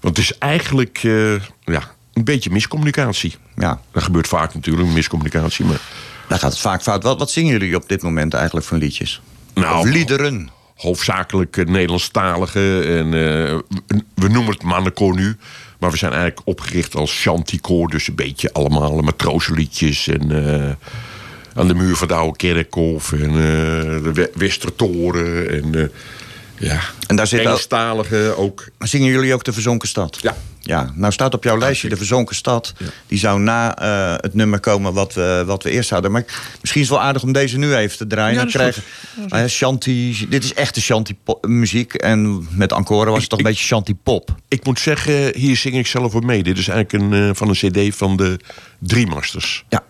Want het is eigenlijk, eh, ja, een beetje miscommunicatie. Ja, Dat gebeurt vaak natuurlijk, miscommunicatie. Maar daar gaat het vaak fout. Wat, wat zingen jullie op dit moment eigenlijk voor liedjes? Nou, of liederen? hoofdzakelijk eh, Nederlandstalige. En, eh, we- we noemen het mannenkoor nu. Maar we zijn eigenlijk opgericht als chanticoor. Dus een beetje allemaal matrozenliedjes. En eh, aan de muur van de oude kerkhof. En eh, de We- Westertoren. En eh, ja, En daar zit ook- Engelstalige ook. Zingen jullie ook de Verzonken Stad? Ja. Ja, nou staat op jouw lijstje de Verzonken Stad. Die zou na eh, het nummer komen wat we, wat we eerst hadden. Maar misschien is het wel aardig om deze nu even te draaien. Ja, Dan krijgen, dit is echte Shanti muziek. En met Encore was het toch een beetje Shanti pop. Ik moet zeggen, hier zing ik zelf voor mee. Dit is eigenlijk een, eh, van een cd van de Drie Masters. Ja.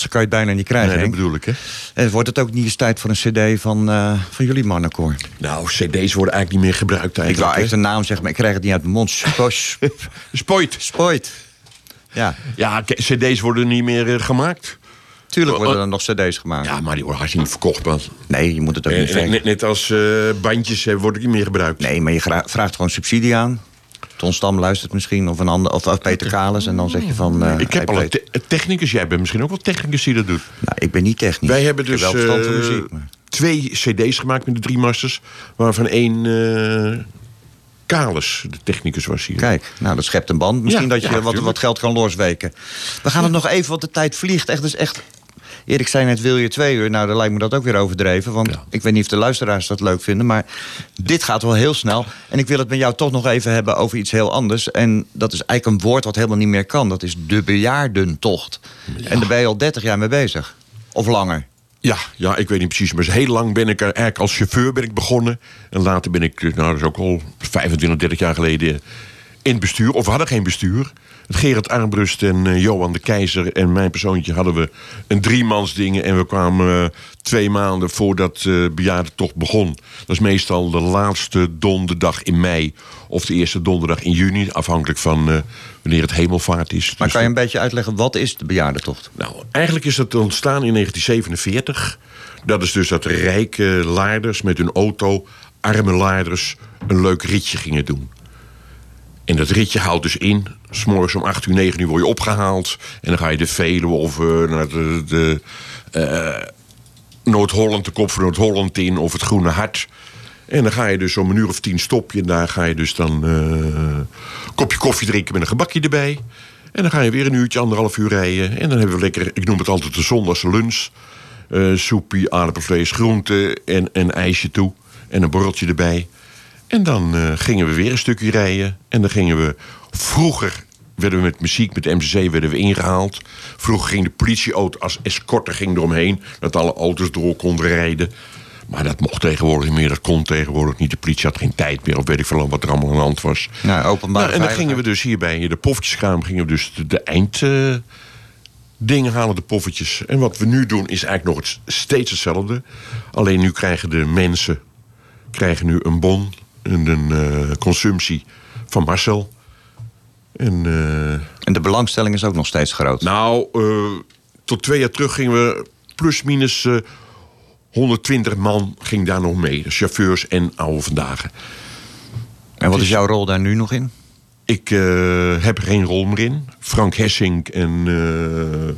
Kan je het bijna niet krijgen, Nee, dat Henk. bedoel ik, hè? En wordt het ook niet eens tijd voor een cd van, eh, van jullie mannenkoor? Nou, cd's worden eigenlijk niet meer gebruikt Ik wou eigenlijk. echt een naam zeggen, maar ik krijg het niet uit mijn mond. Spoit. *laughs* Spoit. Ja, Ja, cd's worden niet meer eh, gemaakt. tuurlijk worden er nog cd's gemaakt. Ja, maar die worden hartstikke niet verkocht, man. Nee, je moet het ook niet Eh, zeggen. Net, net als eh, bandjes eh, worden niet meer gebruikt. Nee, maar je vraagt gewoon subsidie aan. Ton Stam luistert misschien, of, een ander, of, of Peter Kalis. En dan zeg je van... eh, Ik heb al te- technicus. Jij bent misschien ook wel technicus die dat doet. Nou, ik ben niet technisch. Wij hebben heb dus wel verstand van eh, muziek. Maar... twee cd's gemaakt met de drie masters. Waarvan één eh Kalis, de technicus, was hier. Kijk, nou, dat schept een band. Misschien Ja, dat je ja, wat, wat geld kan losweken. We gaan het nog even, want de tijd vliegt. Echt, dus echt... Erik zei net, wil je twee uur? Nou, dan lijkt me dat ook weer overdreven. Want Ja. ik weet niet of de luisteraars dat leuk vinden. Maar dit gaat wel heel snel. En ik wil het met jou toch nog even hebben over iets heel anders. En dat is eigenlijk een woord wat helemaal niet meer kan. Dat is de bejaardentocht. En daar ben je al 30 jaar mee bezig. Of langer. Ja, ja, ik weet niet precies. Maar heel lang ben ik er eigenlijk als chauffeur ben ik begonnen. En later ben ik, nou dat is ook al 25, 30 jaar geleden... in het bestuur. Of we hadden geen bestuur. Gerard Armbrust en eh, Johan de Keizer en mijn persoontje hadden we een driemansding. En we kwamen eh, twee maanden voordat de bejaardentocht begon. Dat is meestal de laatste donderdag in mei. Of de eerste donderdag in juni. Afhankelijk van wanneer het hemelvaart is. Maar Dus kan je een beetje uitleggen, wat is de bejaardentocht? nou, eigenlijk is dat ontstaan in 1947. Dat is dus dat rijke laarders met hun auto, arme laarders, een leuk ritje gingen doen. En dat ritje houdt dus in, s'morgens om 8 uur, 9 uur word je opgehaald. En dan ga je de Veluwe of eh, naar de, eh, Noord-Holland, de kop van Noord-Holland in, of het Groene Hart. En dan ga je dus om een uur of tien stop je. En daar ga je dus dan eh, een kopje koffie drinken met een gebakje erbij. En dan ga je weer een uurtje, anderhalf uur rijden. En dan hebben we lekker, ik noem het altijd de zondagse lunch. Eh soepie, aardappelvlees, groente en een ijsje toe. En een borreltje erbij. En dan eh, gingen we weer een stukje rijden. En dan gingen we vroeger werden we met muziek, met MCC werden we ingehaald. Vroeger ging de politieauto als escorte ging eromheen. Dat alle auto's door konden rijden. Maar dat mocht tegenwoordig niet meer. Dat kon tegenwoordig niet. De politie had geen tijd meer. Of weet ik veel wat er allemaal aan de hand was. Nou, openbare Nou, en dan gingen we dus hier bij de poffertjeskamer... gingen we dus de, de eind... eh, dingen halen, de poffertjes. En wat we nu doen is eigenlijk nog steeds hetzelfde. Alleen nu krijgen de mensen krijgen nu een bon... en een eh, consumptie van Marcel. En eh, En de belangstelling is ook nog steeds groot. nou, eh, tot twee jaar terug gingen we plus minus eh, 120 man ging daar nog mee. Chauffeurs en oude vandaag. en wat is jouw rol daar nu nog in? Ik eh, heb geen rol meer in. Frank Hessing en. eh,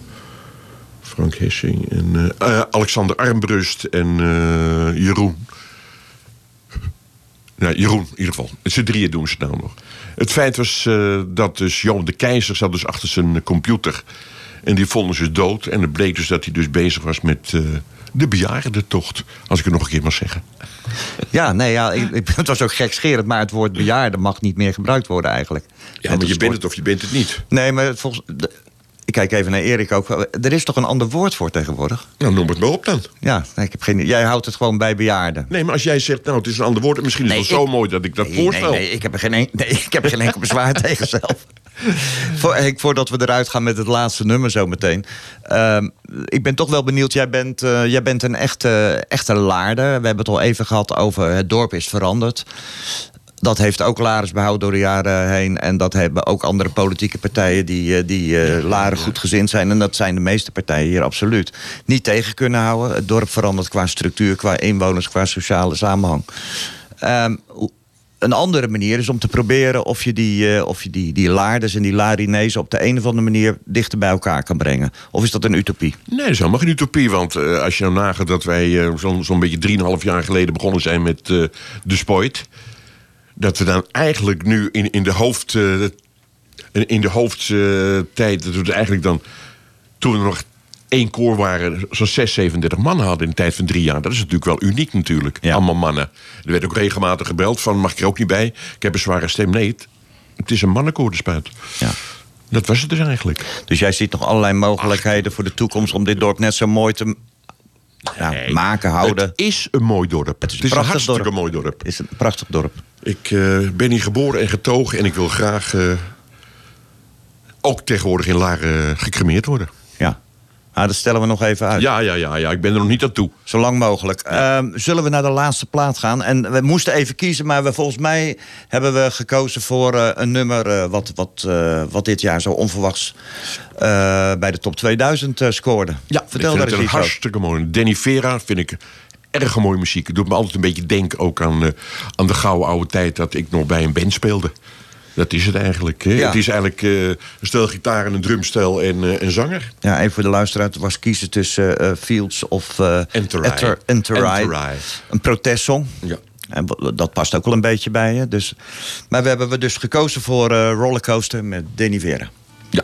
Frank Hessing en. eh, eh, Alexander Armbrust en eh, Jeroen. Ja, Jeroen, in ieder geval. Z'n drieën doen ze nou nog. Het feit was eh, dat dus Johan de Keizer zat dus achter zijn computer. En die vonden ze dood. En het bleek dus dat hij dus bezig was met eh, de bejaardentocht. Als ik het nog een keer mag zeggen. Ja, nee, ja, ik, ik- het was ook gekscherend, maar het woord bejaarde mag niet meer gebruikt worden eigenlijk. Ja, maar je bent het of je bent het niet. Nee, maar volgens... kijk even naar Erik ook. Er is toch een ander woord voor tegenwoordig? Nou, noem het maar op dan. Ja, ik heb geen, jij houdt het gewoon bij bejaarden. Nee, maar als jij zegt, nou, het is een ander woord... misschien is Nee, het wel ik- zo mooi dat ik dat Nee, voorstel. Nee, nee, ik heb er geen, en- nee, ik heb geen enkel bezwaar *laughs* tegen zelf. *laughs* Voor, voordat we eruit gaan met het laatste nummer zo meteen. Ehm, ik ben toch wel benieuwd. Jij bent, eh, jij bent een echte, echte laarder. We hebben het al even gehad over het dorp is veranderd. Dat heeft ook Lares behouden door de jaren heen. En dat hebben ook andere politieke partijen die, eh, die eh, Laren goed gezind zijn. En dat zijn de meeste partijen hier absoluut. Niet tegen kunnen houden. Het dorp verandert qua structuur, qua inwoners, qua sociale samenhang. Ehm, een andere manier is om te proberen of je die, eh, of je die, die laarders en die larinezen op de een of andere manier dichter bij elkaar kan brengen. Of is dat een utopie? Nee, dat is helemaal geen utopie. Want als je nou nagaat dat wij zo'n zo'n beetje drieënhalf jaar geleden begonnen zijn met de Spoit. Dat we dan eigenlijk nu in, in de hoofd. eh, in de hoofdtijd. dat we het eigenlijk dan. Toen we nog één koor waren. zo'n 6, 37 man hadden in de tijd van drie jaar. Dat is natuurlijk wel uniek natuurlijk. Ja. Allemaal mannen. Er werd ook regelmatig gebeld van. mag ik er ook niet bij? Ik heb een zware stem. Nee, het, het is een mannenkoor de spuit. Ja. Dat was het dus eigenlijk. Dus jij ziet nog allerlei mogelijkheden voor de toekomst om dit dorp net zo mooi te maken, houden. Het is een mooi dorp. Het is is, een een prachtig hartstikke dorp. mooi dorp. Het is een prachtig dorp. Ik eh, ben hier geboren en getogen en ik wil graag eh, ook tegenwoordig in Laren gecremeerd worden. Ja. Ah, dat stellen we nog even uit. Ja, ja, ja, ja, ik ben er nog niet aan toe. Zo lang mogelijk. Ehm, zullen we naar de laatste plaat gaan? En we moesten even kiezen, maar we, volgens mij hebben we gekozen voor eh, een nummer eh, wat, wat, eh, wat dit jaar zo onverwachts eh, bij de top 2000 eh, scoorde. Ja, vertel ik daar vind het iets een hartstikke mooi. Danny Vera vind ik erg mooie muziek. Het doet me altijd een beetje denken ook aan, eh, aan de gouden oude tijd dat ik nog bij een band speelde. Dat is het eigenlijk. Ja. Het is eigenlijk eh, een stel gitaar en een drumstel en eh, een zanger. Ja, even voor de luisteraar. Het was kiezen tussen eh, Fields of Enterai. Enterai. Een protestsong. Ja. En dat past ook wel een beetje bij je. Dus. Maar we hebben we dus gekozen voor Rollercoaster met Danny Vera. Ja.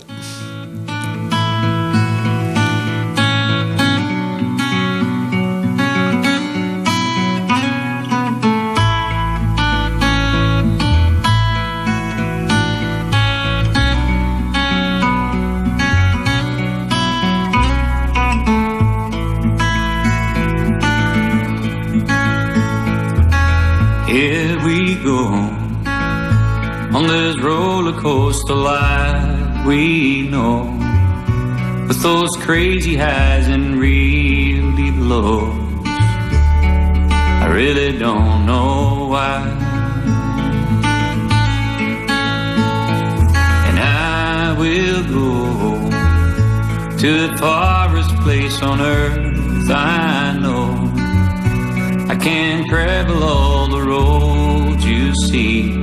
On this roller coaster life we know, with those crazy highs and real deep lows. I really don't know why. And I will go to the farthest place on earth I know. I can't travel all the roads you see.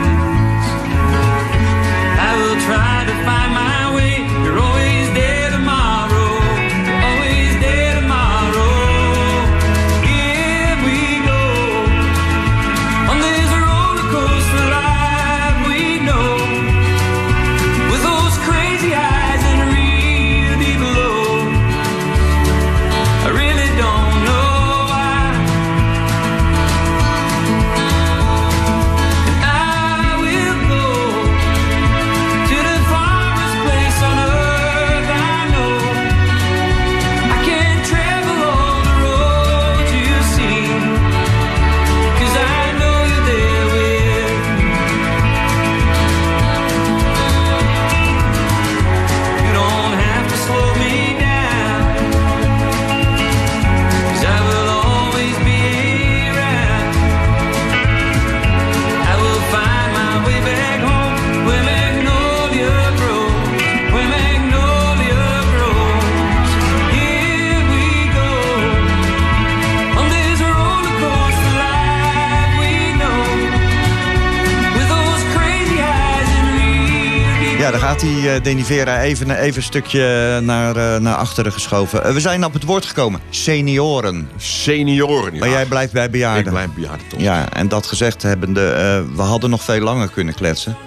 Danny Vera, even, even een stukje naar, eh, naar achteren geschoven. Eh, we zijn op het woord gekomen. Senioren. Senioren. Ja. Maar jij blijft bij bejaarden. Ik blijf bejaarden toch. Ja, en dat gezegd hebbende, eh, we hadden nog veel langer kunnen kletsen.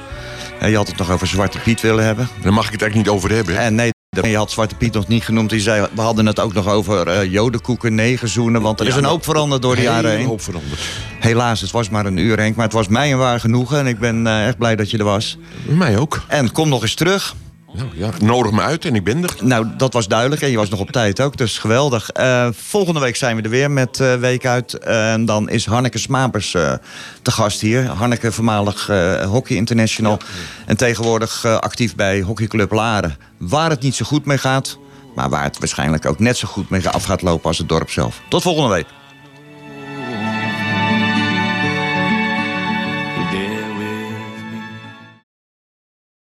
Je had het nog over Zwarte Piet willen hebben. Daar mag ik het eigenlijk niet over hebben. En nee, je had Zwarte Piet nog niet genoemd. Die zei, we hadden het ook nog over eh jodenkoeken, negerzoenen. Want er is een hoop veranderd door de jaren heen. hoop veranderd. Helaas, het was maar een uur, Henk. Maar het was mij een waar genoegen. En ik ben echt blij dat je er was. Mij ook. En kom nog eens terug. Nou, ja, nodig me uit en ik ben er. Nou, dat was duidelijk. En je was nog op tijd ook, dus geweldig. Eh, volgende week zijn we er weer met eh, Week Uit. en dan is Hanneke Smapers eh, te gast hier. Hanneke, voormalig Hockey International. En tegenwoordig actief bij Hockeyclub Laren. Waar het niet zo goed mee gaat... maar waar het waarschijnlijk ook net zo goed mee af gaat lopen als het dorp zelf. Tot volgende week.